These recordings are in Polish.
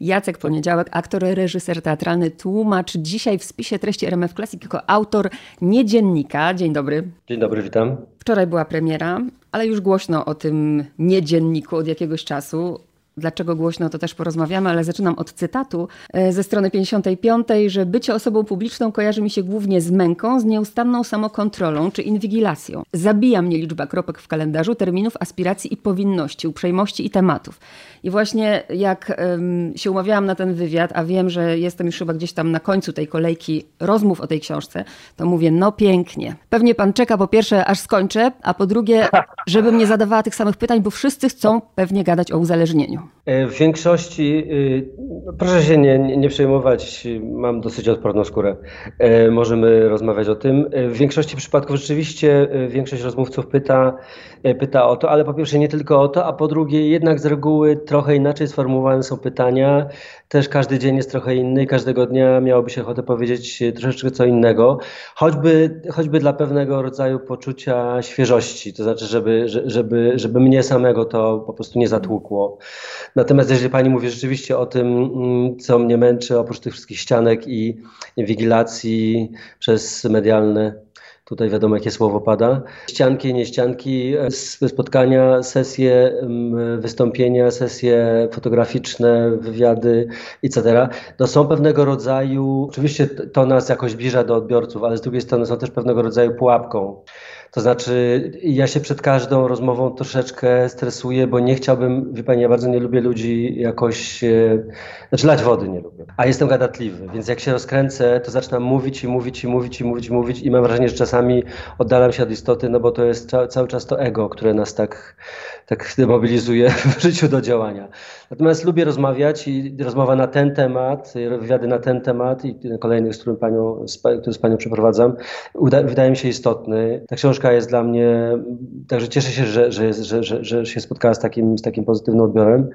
Jacek Poniedziałek, aktor, reżyser teatralny, tłumacz. Dzisiaj w spisie treści RMF Classic jako autor niedziennika. Dzień dobry. Dzień dobry, witam. Wczoraj była premiera, ale już głośno o tym niedzienniku od jakiegoś czasu. Dlaczego głośno, to też porozmawiamy, ale zaczynam od cytatu e, ze strony 55, że bycie osobą publiczną kojarzy mi się głównie z męką, z nieustanną samokontrolą czy inwigilacją. Zabija mnie liczba kropek w kalendarzu, terminów, aspiracji i powinności, uprzejmości i tematów. I właśnie jak um, się umawiałam na ten wywiad, a wiem, że jestem już chyba gdzieś tam na końcu tej kolejki rozmów o tej książce, to mówię, no pięknie. Pewnie pan czeka po pierwsze, aż skończę, a po drugie, żebym nie zadawała tych samych pytań, bo wszyscy chcą pewnie gadać o uzależnieniu. E, w większości, y, proszę się nie, nie przejmować, mam dosyć odporną skórę. E, możemy rozmawiać o tym. E, w większości przypadków rzeczywiście większość rozmówców pyta, pyta o to, ale po pierwsze nie tylko o to, a po drugie jednak z reguły trochę inaczej sformułowane są pytania. Też każdy dzień jest trochę inny, każdego dnia miałoby się ochotę powiedzieć troszeczkę co innego, choćby, choćby dla pewnego rodzaju poczucia świeżości, to znaczy, żeby, żeby, żeby mnie samego to po prostu nie zatłukło. Natomiast jeżeli pani mówi rzeczywiście o tym, mm, co mnie męczy, oprócz tych wszystkich ścianek i inwigilacji przez medialne tutaj wiadomo jakie słowo pada. Ścianki, nieścianki, spotkania, sesje, mm, wystąpienia, sesje fotograficzne, wywiady, etc. To są pewnego rodzaju, oczywiście to nas jakoś zbliża do odbiorców, ale z drugiej strony są też pewnego rodzaju pułapką. To znaczy, ja się przed każdą rozmową troszeczkę stresuję, bo nie chciałbym, wie pani, ja bardzo nie lubię ludzi jakoś, e, znaczy lać wody nie lubię, a jestem gadatliwy, więc jak się rozkręcę, to zaczynam mówić i mówić i mówić i mówić mówić i mam wrażenie, że czasami oddalam się od istoty, no bo to jest cały czas to ego, które nas tak, tak demobilizuje w życiu do działania. Natomiast lubię rozmawiać i rozmowa na ten temat, wywiady na ten temat i kolejny, z którym panią, który z panią przeprowadzam, wydaje mi się istotny. Ta książka książka jest dla mnie, także cieszę się, że, że, jest, że, że, że się spotkała z takim, z takim pozytywnym odbiorem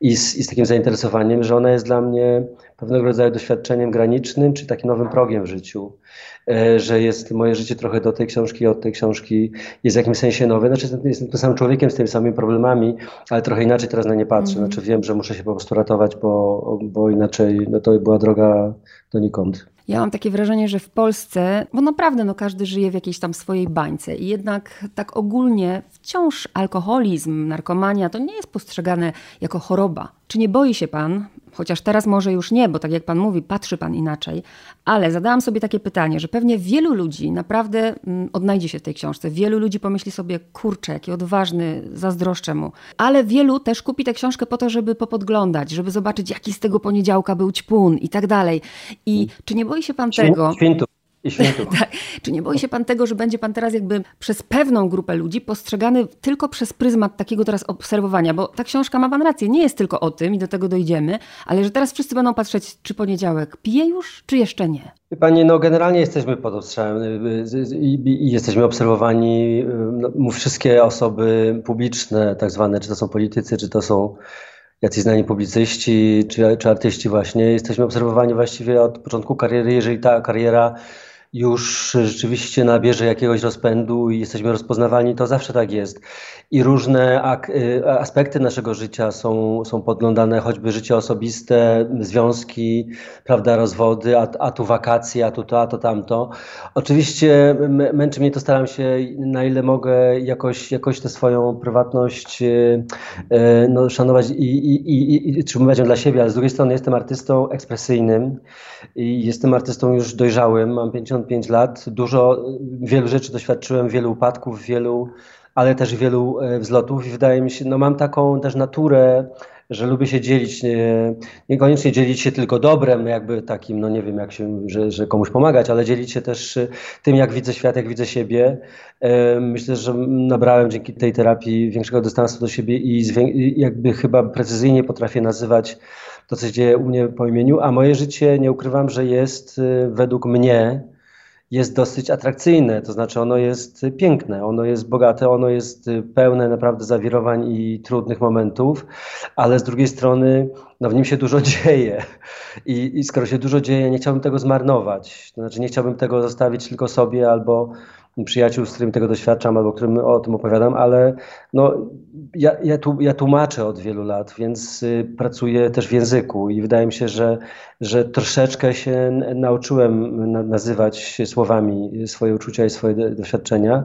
i z, i z takim zainteresowaniem, że ona jest dla mnie pewnego rodzaju doświadczeniem granicznym, czy takim nowym progiem w życiu. E, że jest moje życie trochę do tej książki, od tej książki jest w jakimś sensie nowe. Znaczy jestem, tym samym człowiekiem z tymi samymi problemami, ale trochę inaczej teraz na nie patrzę. Mm. Znaczy wiem, że muszę się po prostu ratować, bo, bo inaczej no to była droga donikąd. Ja mam takie wrażenie, że w Polsce, bo naprawdę no, każdy żyje w jakiejś tam swojej bańce i jednak tak ogólnie wciąż alkoholizm, narkomania to nie jest postrzegane jako choroba. Czy nie boi się pan, chociaż teraz może już nie, bo tak jak pan mówi, patrzy pan inaczej, ale zadałam sobie takie pytanie, że pewnie wielu ludzi naprawdę mm, odnajdzie się w tej książce. Wielu ludzi pomyśli sobie, kurczę, jaki odważny, zazdroszczę mu. Ale wielu też kupi tę książkę po to, żeby popodglądać, żeby zobaczyć, jaki z tego poniedziałka był ćpun i tak dalej. I czy nie boi się pan tego... Świętu. I tak. Czy nie boi się pan tego, że będzie pan teraz jakby przez pewną grupę ludzi postrzegany tylko przez pryzmat takiego teraz obserwowania? Bo ta książka ma pan rację, nie jest tylko o tym i do tego dojdziemy, ale że teraz wszyscy będą patrzeć, czy poniedziałek pije już, czy jeszcze nie? Panie, no generalnie jesteśmy pod ostrzałem i jesteśmy obserwowani, no, wszystkie osoby publiczne, tak zwane, czy to są politycy, czy to są jacyś znani publicyści, czy, czy artyści właśnie. Jesteśmy obserwowani właściwie od początku kariery, jeżeli ta kariera już rzeczywiście nabierze jakiegoś rozpędu i jesteśmy rozpoznawani, to zawsze tak jest. I różne y, aspekty naszego życia są, są podglądane, choćby życie osobiste, związki, prawda, rozwody, a, a tu wakacje, a tu to, a to tamto. Oczywiście męczy mnie to, staram się na ile mogę jakoś, jakoś tę swoją prywatność y, y, no, szanować i, i, i, i trzymywać ją dla siebie, ale z drugiej strony jestem artystą ekspresyjnym i jestem artystą już dojrzałym, mam 50 55 lat. Dużo, wielu rzeczy doświadczyłem, wielu upadków, wielu, ale też wielu e, wzlotów i wydaje mi się, no mam taką też naturę, że lubię się dzielić, nie, niekoniecznie dzielić się tylko dobrem, jakby takim, no nie wiem, jak się, że, że komuś pomagać, ale dzielić się też tym, jak widzę świat, jak widzę siebie. Myślę, że nabrałem dzięki tej terapii większego dystansu do siebie i jakby chyba precyzyjnie potrafię nazywać to, co się dzieje u mnie po imieniu, a moje życie, nie ukrywam, że jest według mnie jest dosyć atrakcyjne, to znaczy ono jest piękne, ono jest bogate, ono jest pełne naprawdę zawirowań i trudnych momentów, ale z drugiej strony no w nim się dużo dzieje. I, i skoro się dużo dzieje, nie chciałbym tego zmarnować, to znaczy nie chciałbym tego zostawić tylko sobie albo przyjaciół, z którymi tego doświadczam albo którym o tym opowiadam, ale no, ja, ja, tu, ja tłumaczę od wielu lat, więc y, pracuję też w języku i wydaje mi się, że, że troszeczkę się nauczyłem na, nazywać słowami swoje uczucia i swoje doświadczenia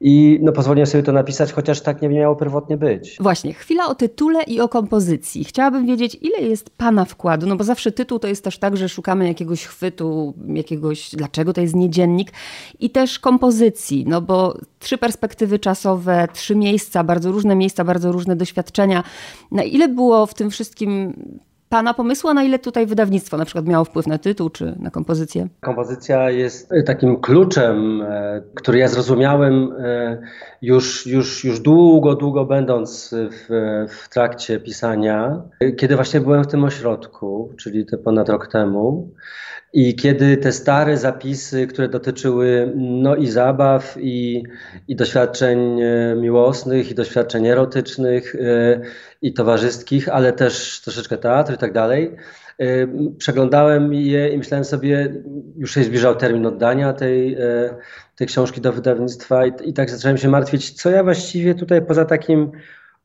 i no, pozwoliłem sobie to napisać, chociaż tak nie miało pierwotnie być. Właśnie, chwila o tytule i o kompozycji. Chciałabym wiedzieć, ile jest Pana wkładu, no bo zawsze tytuł to jest też tak, że szukamy jakiegoś chwytu, jakiegoś, dlaczego to jest niedziennik i też kompozycji, no bo trzy perspektywy czasowe, trzy miejsca, bardzo różne miejsca, bardzo różne doświadczenia. Na ile było w tym wszystkim Pana pomysłu, a na ile tutaj wydawnictwo na przykład miało wpływ na tytuł czy na kompozycję? Kompozycja jest takim kluczem, e, który ja zrozumiałem e, już, już, już długo, długo będąc w, w trakcie pisania, kiedy właśnie byłem w tym ośrodku, czyli te ponad rok temu. I kiedy te stare zapisy, które dotyczyły no i zabaw, i, i doświadczeń e, miłosnych, i doświadczeń erotycznych, e, i towarzyskich, ale też troszeczkę teatru i tak dalej, e, przeglądałem je i myślałem sobie, już się zbliżał termin oddania tej, tej książki do wydawnictwa i, i tak zacząłem się martwić, co ja właściwie tutaj poza takim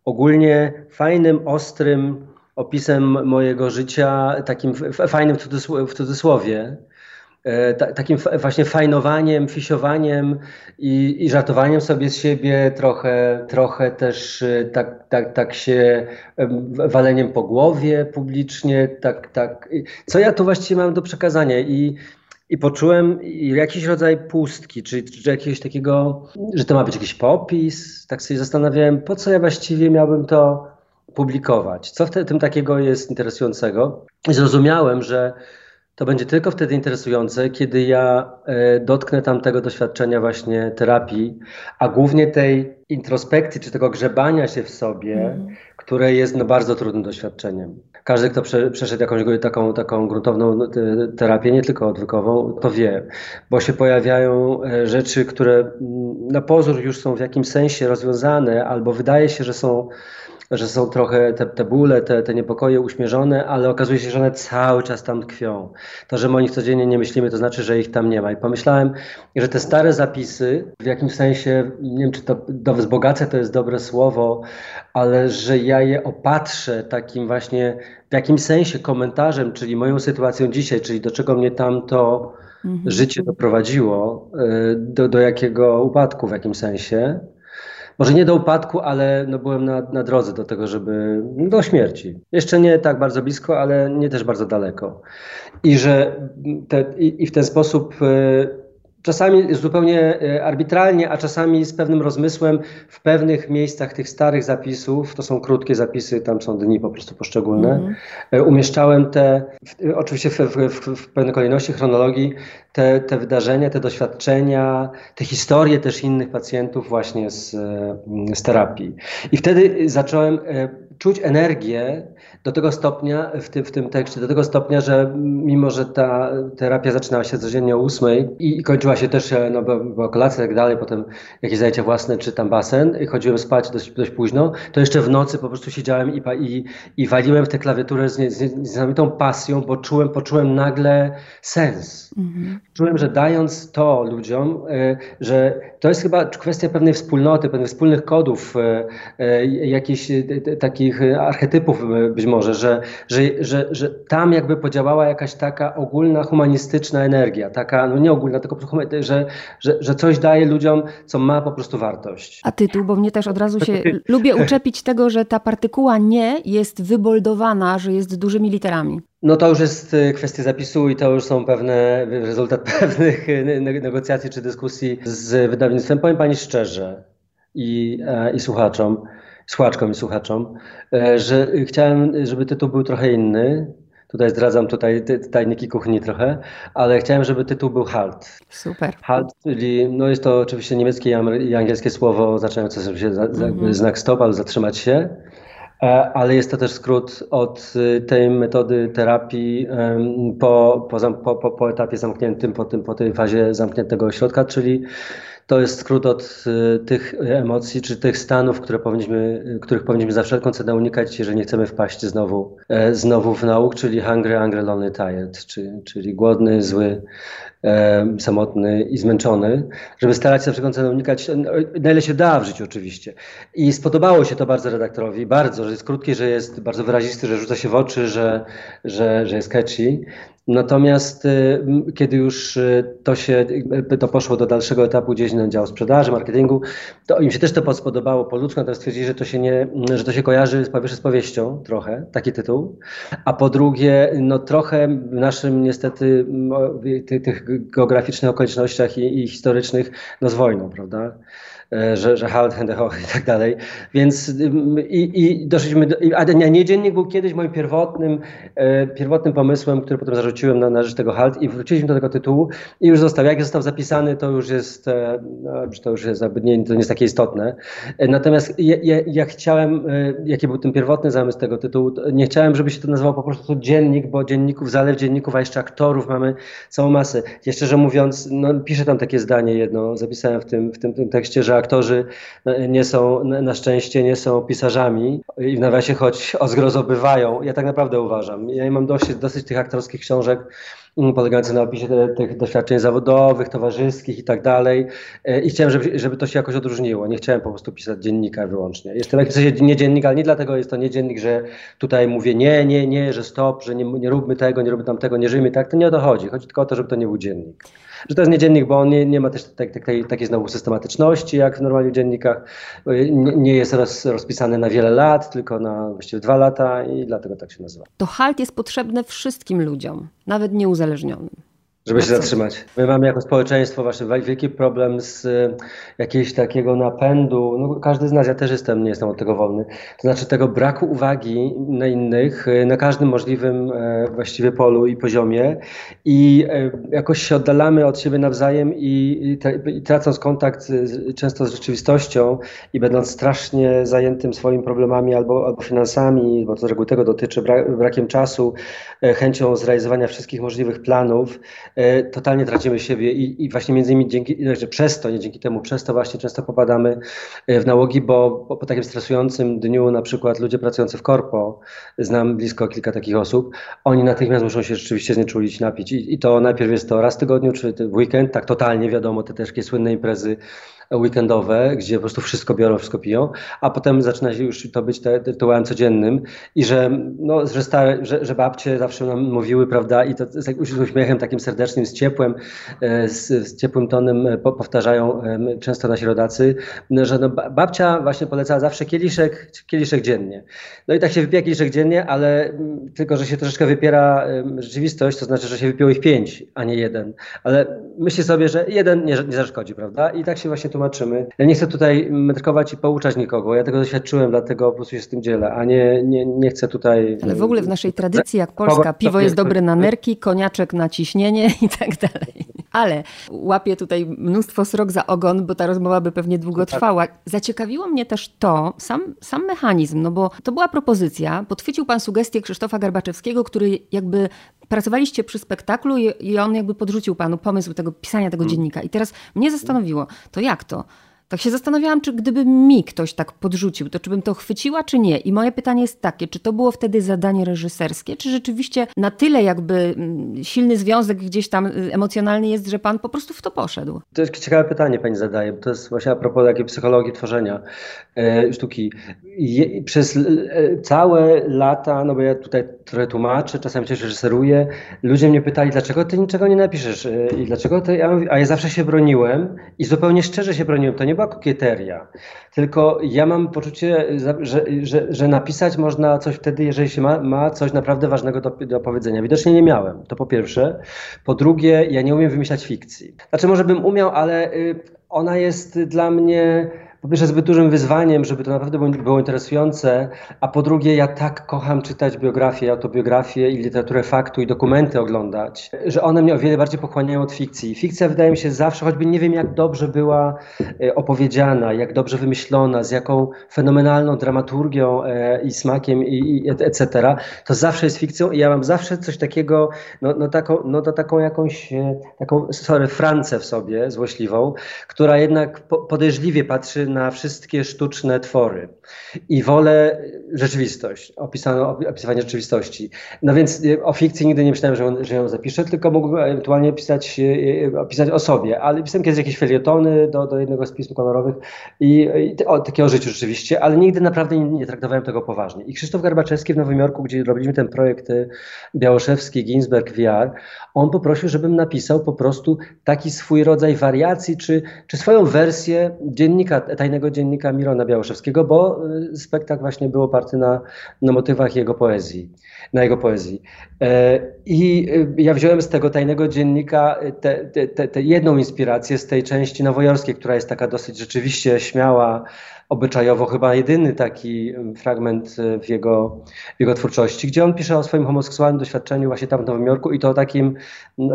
ogólnie fajnym, ostrym, opisem mojego życia, takim fajnym w cudzysłowie, e, takim właśnie fajnowaniem, fisiowaniem i, i, żartowaniem sobie z siebie, trochę, trochę też e, tak, tak, tak się waleniem po głowie publicznie, tak, tak. Co ja tu właściwie mam do przekazania i i poczułem jakiś rodzaj pustki, czy, czy jakiegoś takiego, że to ma być jakiś popis. Tak sobie zastanawiałem, po co ja właściwie miałbym to publikować. Co w tym takiego jest interesującego? I zrozumiałem, że to będzie tylko wtedy interesujące, kiedy ja e, dotknę tamtego doświadczenia właśnie terapii, a głównie tej introspekcji, czy tego grzebania się w sobie, mm. które jest no, bardzo trudnym doświadczeniem. Każdy, kto prze, przeszedł jakąś taką, taką gruntowną terapię, nie tylko odwykową, to wie, bo się pojawiają e, rzeczy, które mm, na pozór już są w jakimś sensie rozwiązane, albo wydaje się, że są że są trochę te, te bóle, te, te niepokoje uśmierzone, ale okazuje się, że one cały czas tam tkwią. To, że my o nich codziennie nie myślimy, to znaczy, że ich tam nie ma. I pomyślałem, że te stare zapisy, w jakimś sensie, nie wiem, czy to do wzbogacę to jest dobre słowo, ale że ja je opatrzę takim właśnie w jakimś sensie komentarzem, czyli moją sytuacją dzisiaj, czyli do czego mnie tamto mhm. życie doprowadziło, y, do, do jakiego upadku w jakimś sensie może nie do upadku, ale no byłem na, na drodze do tego, żeby do śmierci. Jeszcze nie tak bardzo blisko, ale nie też bardzo daleko. I że te, i, i w ten sposób y, czasami zupełnie e, arbitralnie, a czasami z pewnym rozmysłem w pewnych miejscach tych starych zapisów, to są krótkie zapisy, tam są dni po prostu poszczególne, mm -hmm. umieszczałem te, w, oczywiście w, w, w, pewnej kolejności, chronologii, te, te wydarzenia, te doświadczenia, te historie też innych pacjentów właśnie z, e, z terapii. I wtedy zacząłem czuć energię do tego stopnia w tym, w tym tekście, do tego stopnia, że mimo, że ta terapia zaczynała się codziennie o ósmej i kończyła się też, e, no bo kolacja i tak dalej, potem jakieś zajęcia własne czy tam basen i chodziłem spać dość, dość późno, to jeszcze w nocy po prostu siedziałem i, i, i waliłem w tę klawiaturę z, z, z niesamowitą pasją, bo czułem, poczułem nagle sens. Mhm. Czułem, że dając to ludziom, y, że to jest chyba kwestia pewnej wspólnoty, pewnych wspólnych kodów, y, y, jakichś takich archetypów być może, że, że, że, że tam jakby podziałała jakaś taka ogólna humanistyczna energia, taka, no nie ogólna, tylko że, że, że coś daje ludziom, co ma po prostu wartość. A tytuł, bo mnie też od razu się lubię uczepić tego, że ta partykuła nie jest wyboldowana, że jest dużymi literami. No to już jest y, kwestia zapisu i to już są pewne, rezultat pewnych y, negocjacji czy dyskusji z wydawnictwem. Powiem Pani szczerze i, e, i słuchaczom, słuchaczkom i słuchaczom, e, że chciałem, żeby tytuł był trochę inny. Tutaj zdradzam tutaj tajniki kuchni trochę, ale chciałem, żeby tytuł był Halt. Super. Halt, czyli no jest to oczywiście niemieckie i angielskie słowo oznaczające za, mm -hmm. znak stop albo zatrzymać się. E, ale jest to też skrót od y, tej metody terapii po, po, po, po etapie zamkniętym, po, tym, po tej fazie zamkniętego ośrodka, czyli To jest skrót od y, tych emocji, czy tych stanów, które powinniśmy, których powinniśmy za wszelką cenę unikać, jeżeli nie chcemy wpaść znowu, e, znowu w nauk, czyli hungry, hungry, lonely, tired, czyli, czyli głodny, zły, e, samotny i zmęczony, żeby starać się za wszelką cenę unikać, na ile się da w życiu oczywiście. I spodobało się to bardzo redaktorowi, bardzo, że jest krótki, że jest bardzo wyrazisty, że rzuca się w oczy, że, że, że jest catchy. Natomiast y, kiedy już y, to się y, to poszło do dalszego etapu gdzieś na dział sprzedaży, marketingu, to im się też to spodobało po ludzku, natomiast stwierdzili, że to się nie, że to się kojarzy po pierwsze z powieścią trochę, taki tytuł, a po drugie, no trochę w naszym niestety tych geograficznych okolicznościach i, i historycznych, no z wojną, prawda? E, że, że Halt, Hendehoch i tak dalej. Więc i, i doszliśmy do, a nie dziennik był kiedyś moim pierwotnym, e, pierwotnym pomysłem, który potem zarzuciłem na, na rzecz tego Halt i wróciliśmy do tego tytułu i już został. Jak został zapisany, to już jest, e, no, to już jest nie, to nie jest takie istotne. Natomiast ja, ja, chciałem, jaki był ten pierwotny zamysł tego tytułu, nie chciałem, żeby się to nazywało po prostu dziennik, bo dzienników, zalew dzienników, a jeszcze aktorów mamy całą masę. Ja szczerze mówiąc, no, piszę tam takie zdanie jedno, zapisałem w tym, w tym, tym tekście, że aktorzy e, nie są, na szczęście nie są pisarzami i w nawiasie choć o zgrozo bywają. Ja tak naprawdę uważam. Ja mam dosyć, dosyć tych aktorskich książek mm, polegających na opisie tych doświadczeń zawodowych, towarzyskich i tak dalej. E, I chciałem, żeby, żeby to się jakoś odróżniło. Nie chciałem po prostu pisać dziennika wyłącznie. Jestem w sensie nie dziennik, ale nie dlatego jest to nie dziennik, że tutaj mówię nie, nie, nie, że stop, że nie, nie róbmy tego, nie róbmy tamtego, nie żyjmy tak. To nie o to chodzi. Chodzi tylko o to, żeby to nie był dziennik że to jest nie dziennik, bo on nie, nie ma też tak, tak, tej, takiej znowu systematyczności, jak w normalnych dziennikach. Nie, nie jest roz, rozpisany na wiele lat, tylko na właściwie dwa lata i dlatego tak się nazywa. To halt jest potrzebne wszystkim ludziom, nawet nieuzależnionym. Żeby się zatrzymać. My mamy jako społeczeństwo właśnie wielki problem z e, jakiegoś takiego napędu. No, każdy z nas, ja też jestem, nie jestem od tego wolny. To znaczy tego braku uwagi na innych, e, na każdym możliwym e, właściwie polu i poziomie i jakoś się oddalamy od siebie nawzajem i, i tracąc kontakt z, często z rzeczywistością i będąc strasznie zajętym swoimi problemami albo, albo finansami, bo to z reguły tego dotyczy, brakiem czasu, chęcią zrealizowania wszystkich możliwych planów, E, totalnie tracimy siebie i, i właśnie między innymi dzięki, znaczy przez to, nie dzięki temu, przez to właśnie często popadamy e, w nałogi, bo po, po takim stresującym dniu na przykład ludzie pracujący w korpo, znam blisko kilka takich osób, oni natychmiast muszą się rzeczywiście znieczulić, napić. I, i to najpierw jest to raz w tygodniu, czy w weekend, tak totalnie wiadomo, te też takie słynne imprezy weekendowe, gdzie po prostu wszystko biorą, wszystko piją, a potem zaczyna się już to być rytuałem codziennym i że, no, że, stare, że, że babcie zawsze nam mówiły, prawda, i to z uśmiechem takim serdecznym, z ciepłem, e, z, z ciepłym tonem e, powtarzają często nasi rodacy, że no, babcia właśnie polecała zawsze kieliszek, kieliszek dziennie. No i tak się wypija kieliszek dziennie, ale mm, tylko, że się troszeczkę wypiera rzeczywistość, to znaczy, że się wypiło ich pięć, a nie jeden. Ale myślę sobie, że jeden nie, nie zaszkodzi, prawda? I tak się właśnie tu tłumaczymy. Ja nie chcę tutaj metrykować i pouczać nikogo. Ja tego doświadczyłem, dlatego po prostu się z tym dzielę, a nie, nie, nie chcę tutaj... Ale w ogóle w naszej tradycji, jak Polska, piwo jest dobre na nerki, koniaczek na ciśnienie i tak dalej. Ale łapię tutaj mnóstwo srok za ogon, bo ta rozmowa by pewnie długo tak. trwała. Zaciekawiło mnie też to, sam, sam mechanizm, no bo to była propozycja. Podchwycił pan sugestię Krzysztofa Garbaczewskiego, który jakby pracowaliście przy spektaklu i on jakby podrzucił panu pomysł tego pisania tego hmm. dziennika. I teraz mnie zastanowiło, to jak to? Tak się zastanawiałam, czy gdyby mi ktoś tak podrzucił, to czy bym to chwyciła, czy nie. I moje pytanie jest takie, czy to było wtedy zadanie reżyserskie, czy rzeczywiście na tyle jakby mm, silny związek gdzieś tam y, emocjonalny jest, że pan po prostu w to poszedł? To jest ciekawe pytanie pani zadaje, to jest właśnie a propos takiej psychologii tworzenia e, sztuki. Je, przez e, całe lata, no bo ja tutaj trochę tłumaczę, czasami też reżyseruję, ludzie mnie pytali, dlaczego ty niczego nie napiszesz e, i dlaczego ty, a ja zawsze się broniłem i zupełnie szczerze się broniłem, to nie była kokieteria, tylko ja mam poczucie, że, że, że napisać można coś wtedy, jeżeli się ma, ma coś naprawdę ważnego do, do powiedzenia. Widocznie nie miałem, to po pierwsze. Po drugie, ja nie umiem wymyślać fikcji. Znaczy może bym umiał, ale y, ona jest dla mnie po pierwsze zbyt dużym wyzwaniem, żeby to naprawdę było interesujące, a po drugie ja tak kocham czytać biografie, autobiografię i literaturę faktu i dokumenty oglądać, że one mnie o wiele bardziej pochłaniają od fikcji. Fikcja wydaje mi się zawsze, choćby nie wiem jak dobrze była e, opowiedziana, jak dobrze wymyślona, z jaką fenomenalną dramaturgią e, i smakiem i, i etc., to zawsze jest fikcją i ja mam zawsze coś takiego, no, no, taką, no to taką jakąś, e, taką, sorry, francę w sobie złośliwą, która jednak podejrzliwie patrzy na wszystkie sztuczne twory i wolę rzeczywistość, opisaną, opisywanie rzeczywistości. No więc y, o fikcji nigdy nie myślałem, że, on, że ją zapiszę, tylko mógłbym ewentualnie pisać, y, y, pisać o sobie, ale pisałem kiedyś jakieś felietony do, do jednego z pism kolorowych i, i o, takie o życiu rzeczywiście, ale nigdy naprawdę nie, nie, traktowałem tego poważnie. I Krzysztof Garbaczewski w Nowym Jorku, gdzie robiliśmy ten projekt Białoszewski, Ginsberg, VR, on poprosił, żebym napisał po prostu taki swój rodzaj wariacji, czy, czy swoją wersję dziennika, tajnego dziennika Mirona Białoszewskiego, bo spektakl właśnie był oparty na, na motywach jego poezji, na jego poezji. E, I e, ja wziąłem z tego tajnego dziennika tę jedną inspirację z tej części nowojorskiej, która jest taka dosyć rzeczywiście śmiała, obyczajowo chyba jedyny taki fragment e, w jego, w jego twórczości, gdzie on pisze o swoim homoseksualnym doświadczeniu właśnie tam w Nowym Jorku i to o takim,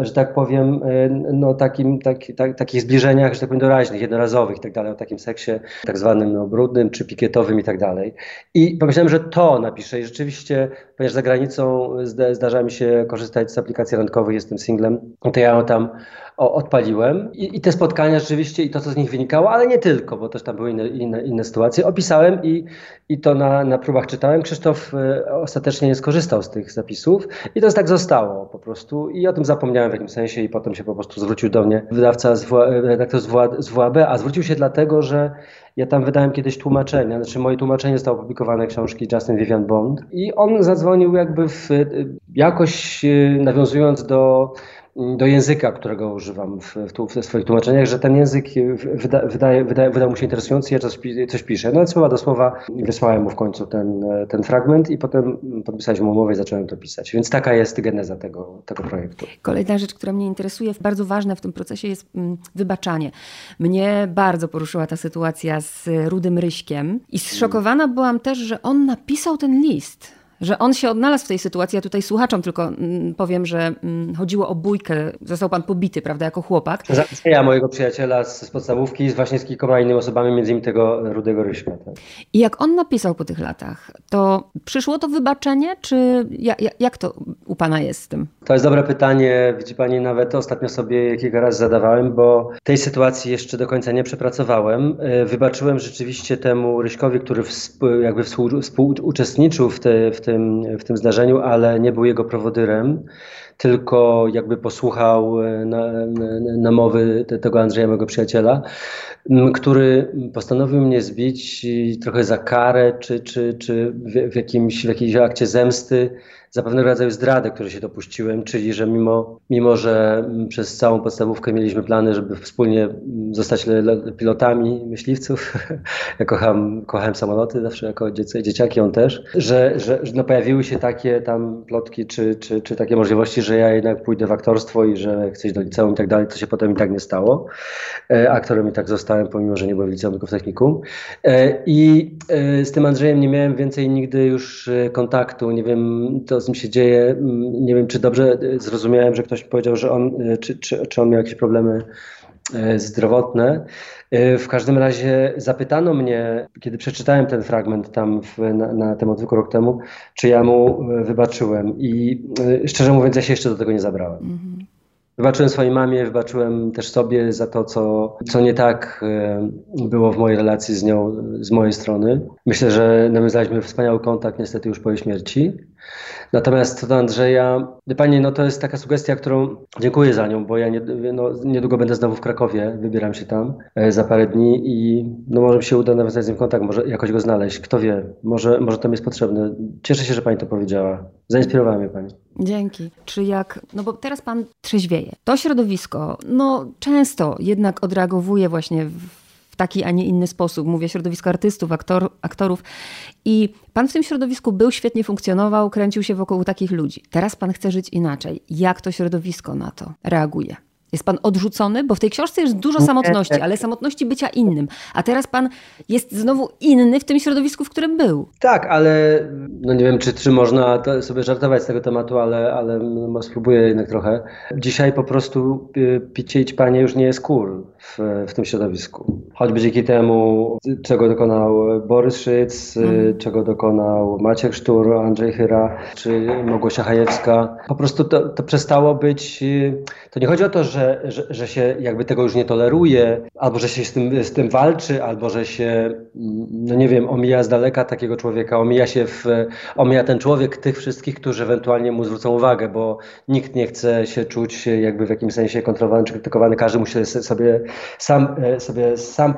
że tak powiem, e, no takim, tak, tak, takich zbliżeniach, że tak powiem, doraźnych, jednorazowych i tak dalej, o takim seksie tak zwanym no, brudnym czy pikietowym i tak dalej. I pomyślałem, że to napiszę i rzeczywiście, ponieważ za granicą zdarza mi się korzystać z aplikacji randkowych, jestem singlem, to ja tam odpaliłem I, i, te spotkania rzeczywiście i to, co z nich wynikało, ale nie tylko, bo też tam były inne, inne, inne sytuacje, opisałem i, i to na, na próbach czytałem. Krzysztof e, ostatecznie nie skorzystał z tych zapisów i to tak zostało po prostu i o tym zapomniałem w jakimś sensie i potem się po prostu zwrócił do mnie wydawca, z redaktor z, w, z WAB, a zwrócił się dlatego, że ja tam wydałem kiedyś tłumaczenia, znaczy moje tłumaczenie zostało opublikowane książki Justin Vivian Bond i on zadzwonił jakby w, jakoś e, nawiązując do do języka, którego używam w, w, w swoich tłumaczeniach, że ten język wyda, wydaje, wydaje, wydał mu się interesujący, ja coś, coś piszę. No i słowa do słowa wysłałem mu w końcu ten, ten fragment i potem podpisaliśmy umowę i zacząłem to pisać. Więc taka jest geneza tego, tego projektu. Kolejna rzecz, która mnie interesuje, bardzo ważna w tym procesie jest mm, wybaczanie. Mnie bardzo poruszyła ta sytuacja z Rudym Ryśkiem i zszokowana byłam też, że on napisał ten list że on się odnalazł w tej sytuacji. Ja tutaj słuchaczom tylko mm, powiem, że mm, chodziło o bójkę. Został pan pobity, prawda, jako chłopak. Ja mojego przyjaciela z, z podstawówki, właśnie z kilkoma innymi osobami, między innymi tego Rudego Ryśka. Tak. I jak on napisał po tych latach, to przyszło to wybaczenie, czy jak, jak to u pana jest z tym? To jest dobre pytanie. Widzi pani, nawet ostatnio sobie kilka razy zadawałem, bo tej sytuacji jeszcze do końca nie przepracowałem. E, wybaczyłem rzeczywiście temu Ryśkowi, który jakby współuczestniczył w, te, w tym, w tym zdarzeniu, ale nie był jego prowodyrem, tylko jakby posłuchał e, namowy na tego Andrzeja, mojego przyjaciela, który postanowił mnie zbić trochę za karę, czy, czy, czy w, w, jakimś, w jakiejś akcie zemsty za pewnego rodzaju zdradę, które się dopuściłem, czyli że mimo, mimo że przez całą podstawówkę mieliśmy plany, żeby wspólnie zostać pilotami myśliwców, ja kocham, kochałem samoloty zawsze jako dzieciaki, on też, że, że no pojawiły się takie tam plotki czy, czy, czy takie możliwości, że ja jednak pójdę w aktorstwo i że chcę iść do liceum i tak dalej, co się potem i tak nie stało. E, aktorem i tak zostałem, pomimo, że nie byłem w liceum, tylko w technikum. E, I e, z tym Andrzejem nie miałem więcej nigdy już kontaktu, nie wiem, to z nim się dzieje. Mm, nie wiem, czy dobrze e, zrozumiałem, że ktoś powiedział, że on, e, czy, czy, czy on miał jakieś problemy e, zdrowotne. W każdym razie zapytano mnie, kiedy przeczytałem ten fragment tam w, na, na temat zwykły rok temu, czy ja mu wybaczyłem. I szczerze mówiąc, ja się jeszcze do tego nie zabrałem. Mhm. Wybaczyłem swojej mamie, wybaczyłem też sobie za to, co, co nie tak było w mojej relacji z nią, z mojej strony. Myślę, że nawiązaliśmy wspaniały kontakt niestety już po jej śmierci. Natomiast co do Andrzeja, Pani, no to jest taka sugestia, którą dziękuję za nią, bo ja nie, no, niedługo będę znowu w Krakowie, wybieram się tam e, za parę dni i no może mi się uda nawiązać z nim kontakt, może jakoś go znaleźć, kto wie, może, może to mi jest potrzebne. Cieszę się, że Pani to powiedziała. Zainspirowała mnie Pani. Dzięki. Czy jak, no bo teraz Pan trzeźwieje. To środowisko, no często jednak odreagowuje właśnie w w taki, a nie inny sposób. Mówię środowisko artystów, aktor, aktorów. I pan w tym środowisku był, świetnie funkcjonował, kręcił się wokół takich ludzi. Teraz pan chce żyć inaczej. Jak to środowisko na to reaguje? Jest pan odrzucony? Bo w tej książce jest dużo samotności, ale samotności bycia innym. A teraz pan jest znowu inny w tym środowisku, w którym był. Tak, ale no nie wiem, czy, czy można sobie żartować z tego tematu, ale, ale no, spróbuję jednak trochę. Dzisiaj po prostu y, picie i panie już nie jest cool w, w tym środowisku. Choćby dzięki temu, czego dokonał Borys Szyc, mm. czego dokonał Maciek Sztur, Andrzej Chyra czy Małgosia Hajewska. Po prostu to, to przestało być. To nie chodzi o to, że, że, że się jakby tego już nie toleruje, albo że się z tym, z tym walczy, albo że się, no nie wiem, omija z daleka takiego człowieka, omija się w, omija ten człowiek tych wszystkich, którzy ewentualnie mu zwrócą uwagę, bo nikt nie chce się czuć jakby w jakimś sensie kontrolowany czy krytykowany, każdy musi sobie sam, sobie sam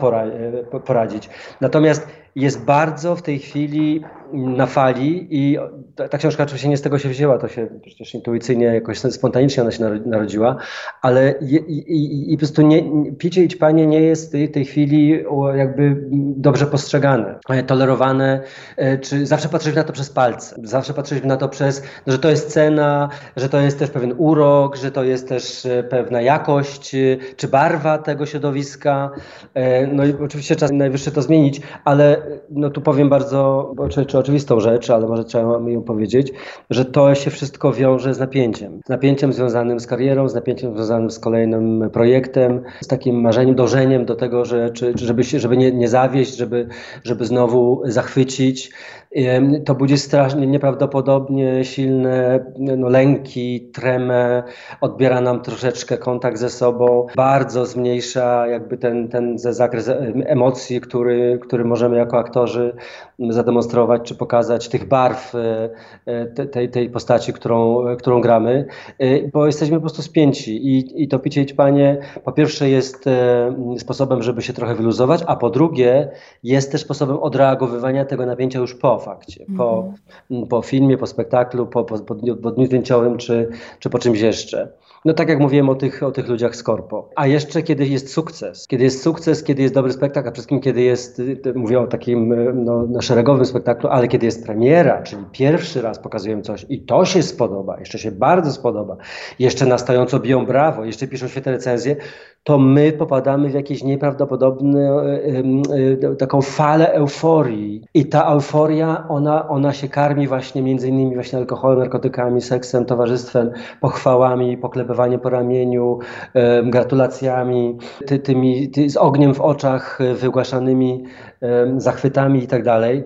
poradzić. Natomiast jest bardzo w tej chwili na fali i ta, ta, książka oczywiście nie z tego się wzięła, to się przecież intuicyjnie, jakoś spontanicznie ona się narodziła, ale i, i, i po prostu nie, picie i ćpanie nie jest w tej chwili jakby dobrze postrzegane, tolerowane, e, czy zawsze patrzyliśmy na to przez palce, zawsze patrzyliśmy na to przez, no, że to jest cena, że to jest też pewien urok, że to jest też e, pewna jakość, e, czy barwa tego środowiska, no i oczywiście czas najwyższy to zmienić, ale no tu powiem bardzo, czy, czy oczywistą rzecz, ale może trzeba mi ją powiedzieć, że to się wszystko wiąże z napięciem. Z napięciem związanym z karierą, z napięciem związanym z kolejnym projektem, z takim marzeniem, dążeniem do tego, że, czy, żeby, się, żeby nie, nie zawieść, żeby, żeby znowu zachwycić. To budzi strasznie, nieprawdopodobnie silne no, lęki, tremę, odbiera nam troszeczkę kontakt ze sobą, bardzo zmniejsza jakby ten, ten zakres emocji, który, który możemy jako aktorzy zademonstrować czy pokazać, tych barw e, e, tej, tej postaci, którą, którą gramy, e, bo jesteśmy po prostu spięci i, i to picie i ćpanie po pierwsze jest sposobem, żeby się trochę wyluzować, a po drugie jest też sposobem odreagowywania tego napięcia już po fakcie, po, mm. po filmie, po spektaklu, po, po, po, dniu, po dniu zdjęciowym czy, czy po czymś jeszcze. No tak jak mówiłem o tych, o tych ludziach z korpo. A jeszcze kiedy jest sukces, kiedy jest sukces, kiedy jest dobry spektakl, a przede wszystkim kiedy jest, mówię o takim no, no szeregowym spektaklu, ale kiedy jest premiera, czyli pierwszy raz pokazujemy coś i to się spodoba, jeszcze się bardzo spodoba, jeszcze nastająco biją brawo, jeszcze piszą świetne recenzje, to my popadamy w jakieś nieprawdopodobne, e, taką falę euforii. I ta euforia, ona, ona się karmi właśnie między innymi właśnie alkoholem, narkotykami, seksem, towarzystwem, pochwałami, poklepywaniem po ramieniu, gratulacjami, ty, tymi, ty, z ogniem w oczach e, wygłaszanymi zachwytami i tak dalej.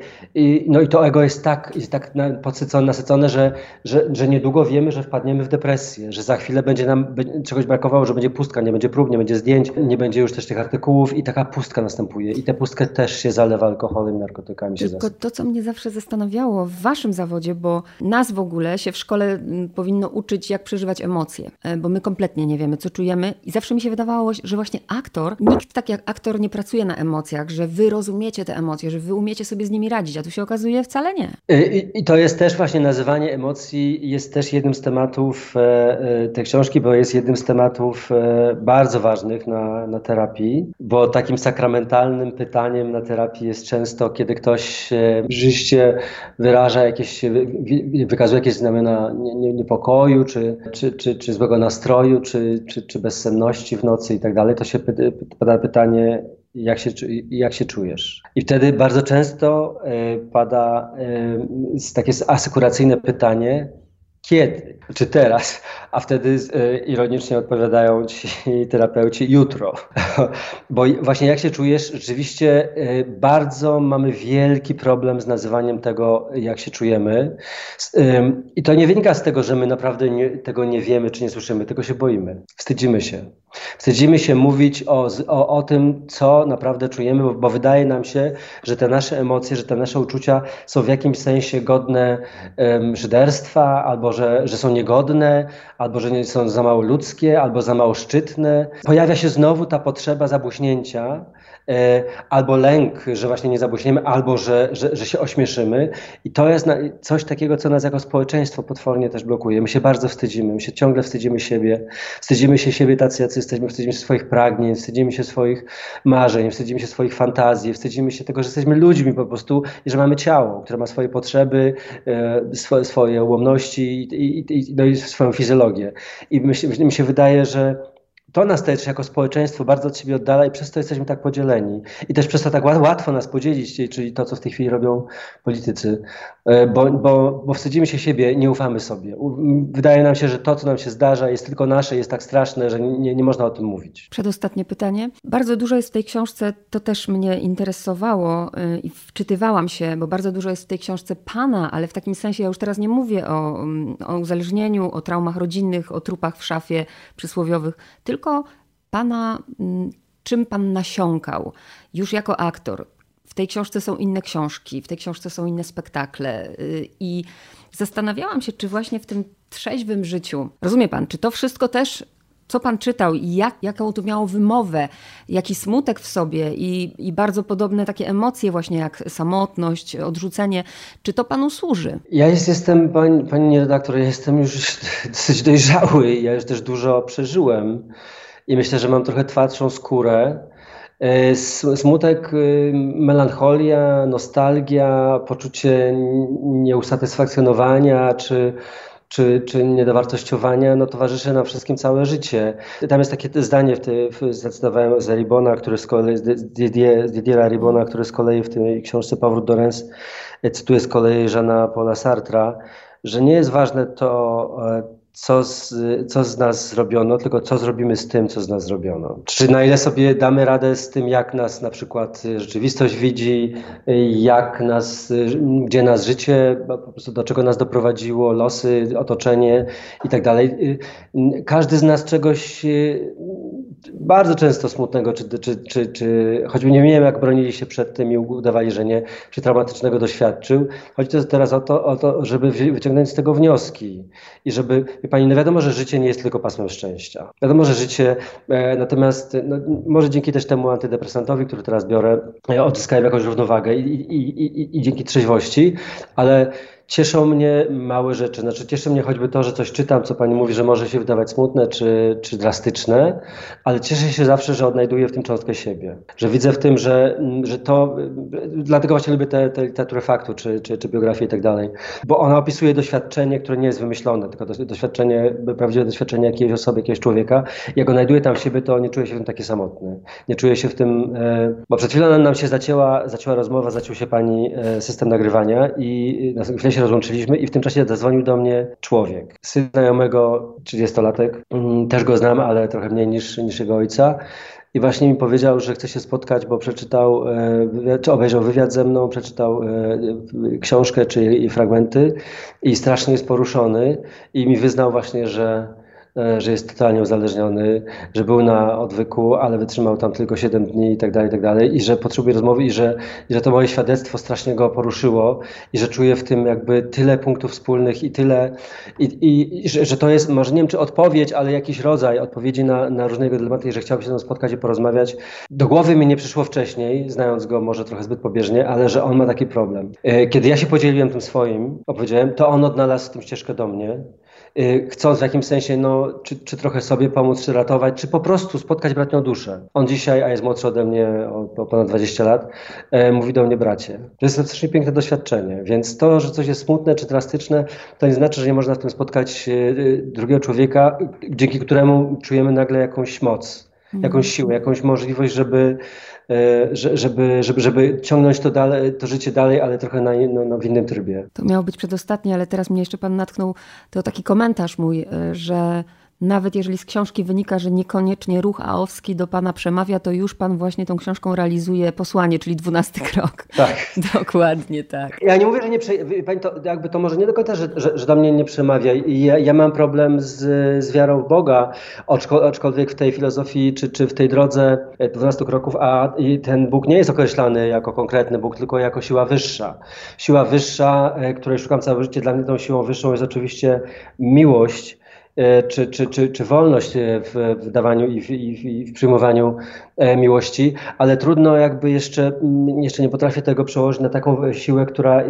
No i to ego jest tak, jest tak podsycone, nasycone, że, że, że niedługo wiemy, że wpadniemy w depresję, że za chwilę będzie nam czegoś brakowało, że będzie pustka, nie będzie prób, nie będzie zdjęć, nie będzie już też tych artykułów i taka pustka następuje. I tę pustkę też się zalewa alkoholem, narkotykami. Się Tylko to, co mnie zawsze zastanawiało w waszym zawodzie, bo nas w ogóle się w szkole powinno uczyć, jak przeżywać emocje, bo my kompletnie nie wiemy, co czujemy i zawsze mi się wydawało, że właśnie aktor, nikt tak jak aktor nie pracuje na emocjach, że wy rozumiecie te emocje, że wy umiecie sobie z nimi radzić, a tu się okazuje wcale nie. I, i to jest też właśnie nazywanie emocji, jest też jednym z tematów e, e, tej książki, bo jest jednym z tematów e, bardzo ważnych na, na terapii, bo takim sakramentalnym pytaniem na terapii jest często, kiedy ktoś rzeczywiście wyraża jakieś, wykazuje jakieś znamiona niepokoju, czy, czy, czy, czy złego nastroju, czy, czy, czy bezsenności w nocy i tak dalej, to się pada pytanie, jak się, jak się czujesz. I wtedy bardzo często e, pada e, takie asekuracyjne pytanie, kiedy? Czy teraz? A wtedy e, ironicznie odpowiadają ci terapeuci jutro. Bo właśnie jak się czujesz, rzeczywiście bardzo mamy wielki problem z nazywaniem tego, jak się czujemy. I to nie wynika z tego, że my naprawdę nie, tego nie wiemy czy nie słyszymy, tylko się boimy. Wstydzimy się. Wstydzimy się mówić o, o, o tym, co naprawdę czujemy, bo, bo, wydaje nam się, że te nasze emocje, że te nasze uczucia są w jakimś sensie godne um, szyderstwa, albo że, że są niegodne, albo że nie są za mało ludzkie, albo za mało szczytne. Pojawia się znowu ta potrzeba zabłyśnięcia, E, albo lęk, że właśnie nie zabłyśniemy, albo że, że, że się ośmieszymy. I to jest coś takiego, co nas jako społeczeństwo potwornie też blokuje. My się bardzo wstydzimy, my się ciągle wstydzimy siebie, wstydzimy się siebie tacy, jacy jesteśmy, wstydzimy się swoich pragnień, wstydzimy się swoich marzeń, wstydzimy się swoich fantazji, wstydzimy się tego, że jesteśmy ludźmi po prostu i że mamy ciało, które ma swoje potrzeby, e, swoje, swoje ułomności i, i, i, no i swoją fizjologię. I mi się wydaje, że to nas też jako społeczeństwo bardzo od siebie oddala i przez to jesteśmy tak podzieleni. I też przez to tak łatwo nas podzielić, czyli to, co w tej chwili robią politycy, e, bo, bo, bo wstydzimy się siebie, nie ufamy sobie. Wydaje nam się, że to, co nam się zdarza, jest tylko nasze, jest tak straszne, że nie, nie można o tym mówić. Przedostatnie pytanie. Bardzo dużo jest w tej książce, to też mnie interesowało y, i wczytywałam się, bo bardzo dużo jest w tej książce pana, ale w takim sensie ja już teraz nie mówię o, mm, o uzależnieniu, o traumach rodzinnych, o trupach w szafie przysłowiowych, tylko pana, mm, czym pan nasiąkał już jako aktor. W tej książce są inne książki, w tej książce są inne spektakle y, i zastanawiałam się, czy właśnie w tym trzeźwym życiu, rozumie pan, czy to wszystko też co pan czytał i jak, jaką to miało wymowę, jaki smutek w sobie i, i bardzo podobne takie emocje właśnie jak samotność, odrzucenie. Czy to panu służy? Ja jest, jestem, pani, pani redaktor, ja jestem już dosyć dojrzały. Ja już też dużo przeżyłem i myślę, że mam trochę twardszą skórę. E, smutek, y, melancholia, nostalgia, poczucie nieusatysfakcjonowania czy czy, czy niedowartościowania, no towarzyszy nam wszystkim całe życie. Tam jest takie zdanie, w tej, zdecydowałem z Ribona, który z kolei, z Didiera Ribona, który z kolei w tej książce Powrót do Rens cytuje z kolei Żana Paula Sartra, że nie jest ważne to, e, co z, co z nas zrobiono, tylko co zrobimy z tym, co z nas zrobiono. Czy na ile sobie damy radę z tym, jak nas na przykład rzeczywistość widzi, jak nas, gdzie nas życie, do czego nas doprowadziło, losy, otoczenie i tak dalej. Każdy z nas czegoś bardzo często smutnego, czy, czy, czy, czy choćby nie wiem, jak bronili się przed tym i udawali, że nie, czy traumatycznego doświadczył. Chodzi teraz o to, o to, żeby wyciągnąć z tego wnioski i żeby, wie pani, no wiadomo, że życie nie jest tylko pasmem szczęścia. Wiadomo, że życie, e, natomiast no, może dzięki też temu antydepresantowi, który teraz biorę, e, odzyskałem jakąś równowagę i, i, i, i dzięki trzeźwości, ale cieszą mnie małe rzeczy. Znaczy, cieszy mnie choćby to, że coś czytam, co pani mówi, że może się wydawać smutne czy, czy drastyczne, ale cieszę się zawsze, że odnajduję w tym cząstkę siebie. Że widzę w tym, że, że to. Dlatego właśnie lubię tę literaturę faktu, czy, czy, czy biografię i tak dalej. Bo ona opisuje doświadczenie, które nie jest wymyślone, tylko doświadczenie, prawdziwe doświadczenie jakiejś osoby, jakiegoś człowieka. Jak odnajduję tam siebie, to nie czuję się w tym taki samotny. Nie czuję się w tym. E, bo przed chwilą nam się zacięła, zacięła rozmowa, zaciął się pani e, system nagrywania i na chwilę się rozłączyliśmy i w tym czasie zadzwonił do mnie człowiek, syn znajomego, 30-latek. Mm, też go znam, ale trochę mniej niż, niż jego ojca. I właśnie mi powiedział, że chce się spotkać, bo przeczytał, e, czy obejrzał wywiad ze mną, przeczytał e, książkę czy fragmenty i strasznie jest poruszony i mi wyznał właśnie, że E, że jest totalnie uzależniony, że był na odwyku, ale wytrzymał tam tylko 7 dni i tak dalej, i tak dalej, i że potrzebuje rozmowy i że, i że to moje świadectwo strasznie go poruszyło i że czuje w tym jakby tyle punktów wspólnych i tyle, i, i, i że, że, to jest, może nie wiem czy odpowiedź, ale jakiś rodzaj odpowiedzi na, na różne jego dylematy i że chciałby się z nim spotkać i porozmawiać. Do głowy mi nie przyszło wcześniej, znając go może trochę zbyt pobieżnie, ale że on ma taki problem. E, kiedy ja się podzieliłem tym swoim, opowiedziałem, to on odnalazł tym ścieżkę do mnie chcąc w jakimś sensie, no, czy, czy trochę sobie pomóc, czy ratować, czy po prostu spotkać bratnią duszę. On dzisiaj, a jest młodszy ode mnie o, o ponad 20 lat, e, mówi do mnie bracie. To jest strasznie piękne doświadczenie, więc to, że coś jest smutne czy drastyczne, to nie znaczy, że nie można w tym spotkać e, drugiego człowieka, dzięki któremu czujemy nagle jakąś moc, jakąś mhm. siłę, jakąś możliwość, żeby E, żeby, żeby, żeby ciągnąć to, dalej, to życie dalej, ale trochę na, no, no, w innym trybie. To miało być przedostatnie, ale teraz mnie jeszcze pan natknął, to taki komentarz mój, e, że nawet jeżeli z książki wynika, że niekoniecznie ruch aowski do pana przemawia, to już pan właśnie tą książką realizuje posłanie, czyli dwunasty krok. Tak. Dokładnie tak. Ja nie mówię, że nie prze... Pani to, jakby to może nie do końca, że, że, że do mnie nie przemawia. Ja, ja mam problem z, z wiarą w Boga, aczkolwiek w tej filozofii czy, czy w tej drodze 12 kroków, a ten Bóg nie jest określany jako konkretny Bóg, tylko jako siła wyższa. Siła wyższa, e, której szukam całe życie, dla mnie tą siłą wyższą jest oczywiście miłość E, czy, czy, czy, czy wolność e, w, w dawaniu i w, i w przyjmowaniu e, miłości, ale trudno jakby jeszcze, jeszcze nie potrafię tego przełożyć na taką siłę, która,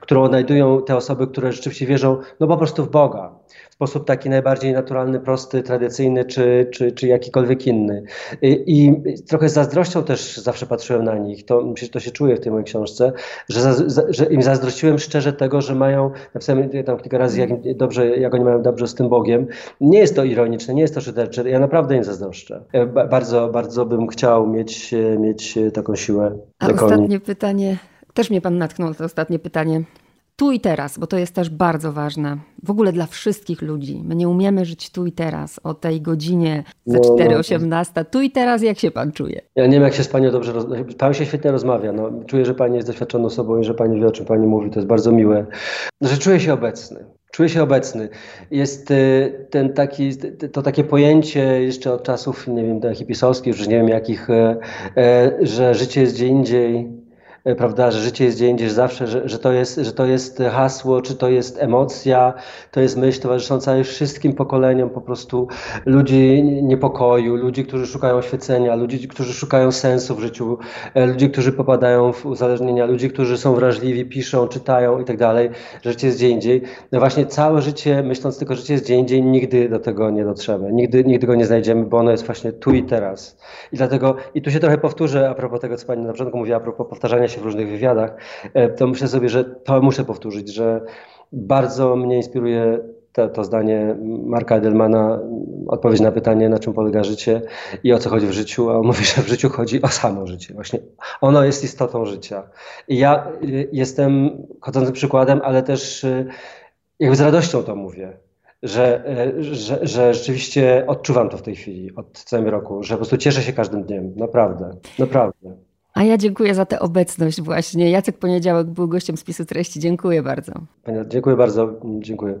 którą odnajdują te osoby, które rzeczywiście wierzą no po prostu w Boga w sposób taki najbardziej naturalny, prosty, tradycyjny czy, czy, czy jakikolwiek inny. I, I, trochę z zazdrością też zawsze patrzyłem na nich, to, to się czuje w tej mojej książce, że, za, że im zazdrościłem szczerze tego, że mają, napisałem tam kilka razy, jak, dobrze, jak oni mają dobrze z tym Bogiem. Nie jest to ironiczne, nie jest to szydercze, ja naprawdę im zazdroszczę. Bardzo, bardzo bym chciał mieć, mieć taką siłę. A ostatnie pytanie, też mnie pan natknął to ostatnie pytanie tu i teraz, bo to jest też bardzo ważne. W ogóle dla wszystkich ludzi. My nie umiemy żyć tu i teraz, o tej godzinie za no, 4.18. No. Tu i teraz, jak się pan czuje? Ja nie wiem, jak się z panią dobrze rozmawia. Pan się świetnie rozmawia. No, czuję, że pani jest doświadczoną osobą i że pani wie, o czym pani mówi. To jest bardzo miłe. Że czuję się obecny. Czuję się obecny. Jest y, ten taki, to takie pojęcie jeszcze od czasów, nie wiem, hipisowskich, już nie wiem jakich, e, e, że życie jest gdzie indziej, prawda, że życie jest gdzie indziej, zawsze, że, że, to jest, że to jest hasło, czy to jest emocja, to jest myśl towarzysząca wszystkim pokoleniom po prostu ludzi niepokoju, ludzi, którzy szukają oświecenia, ludzi, którzy szukają sensu w życiu, e, ludzi, którzy popadają w uzależnienia, ludzi, którzy są wrażliwi, piszą, czytają i tak dalej, że życie jest gdzie indziej. No właśnie całe życie, myśląc tylko, że życie jest gdzie indziej, nigdy do tego nie dotrzemy, nigdy, nigdy go nie znajdziemy, bo ono jest właśnie tu i teraz. I dlatego, i tu się trochę powtórzę a propos tego, co Pani na początku mówiła, a propos powtarzania się się w różnych wywiadach, e, to myślę sobie, że to muszę powtórzyć, że bardzo mnie inspiruje to, to zdanie Marka Edelmana, odpowiedź na pytanie, na czym polega życie i o co chodzi w życiu, a on mówi, że w życiu chodzi o samo życie. Właśnie ono jest istotą życia. I ja y, jestem chodzącym przykładem, ale też y, jakby z radością to mówię. Że, że, że rzeczywiście odczuwam to w tej chwili, od całego roku, że po prostu cieszę się każdym dniem. Naprawdę, naprawdę. A ja dziękuję za tę obecność właśnie. Jacek Poniedziałek był gościem spisu treści. Dziękuję bardzo. Dziękuję bardzo. Dziękuję.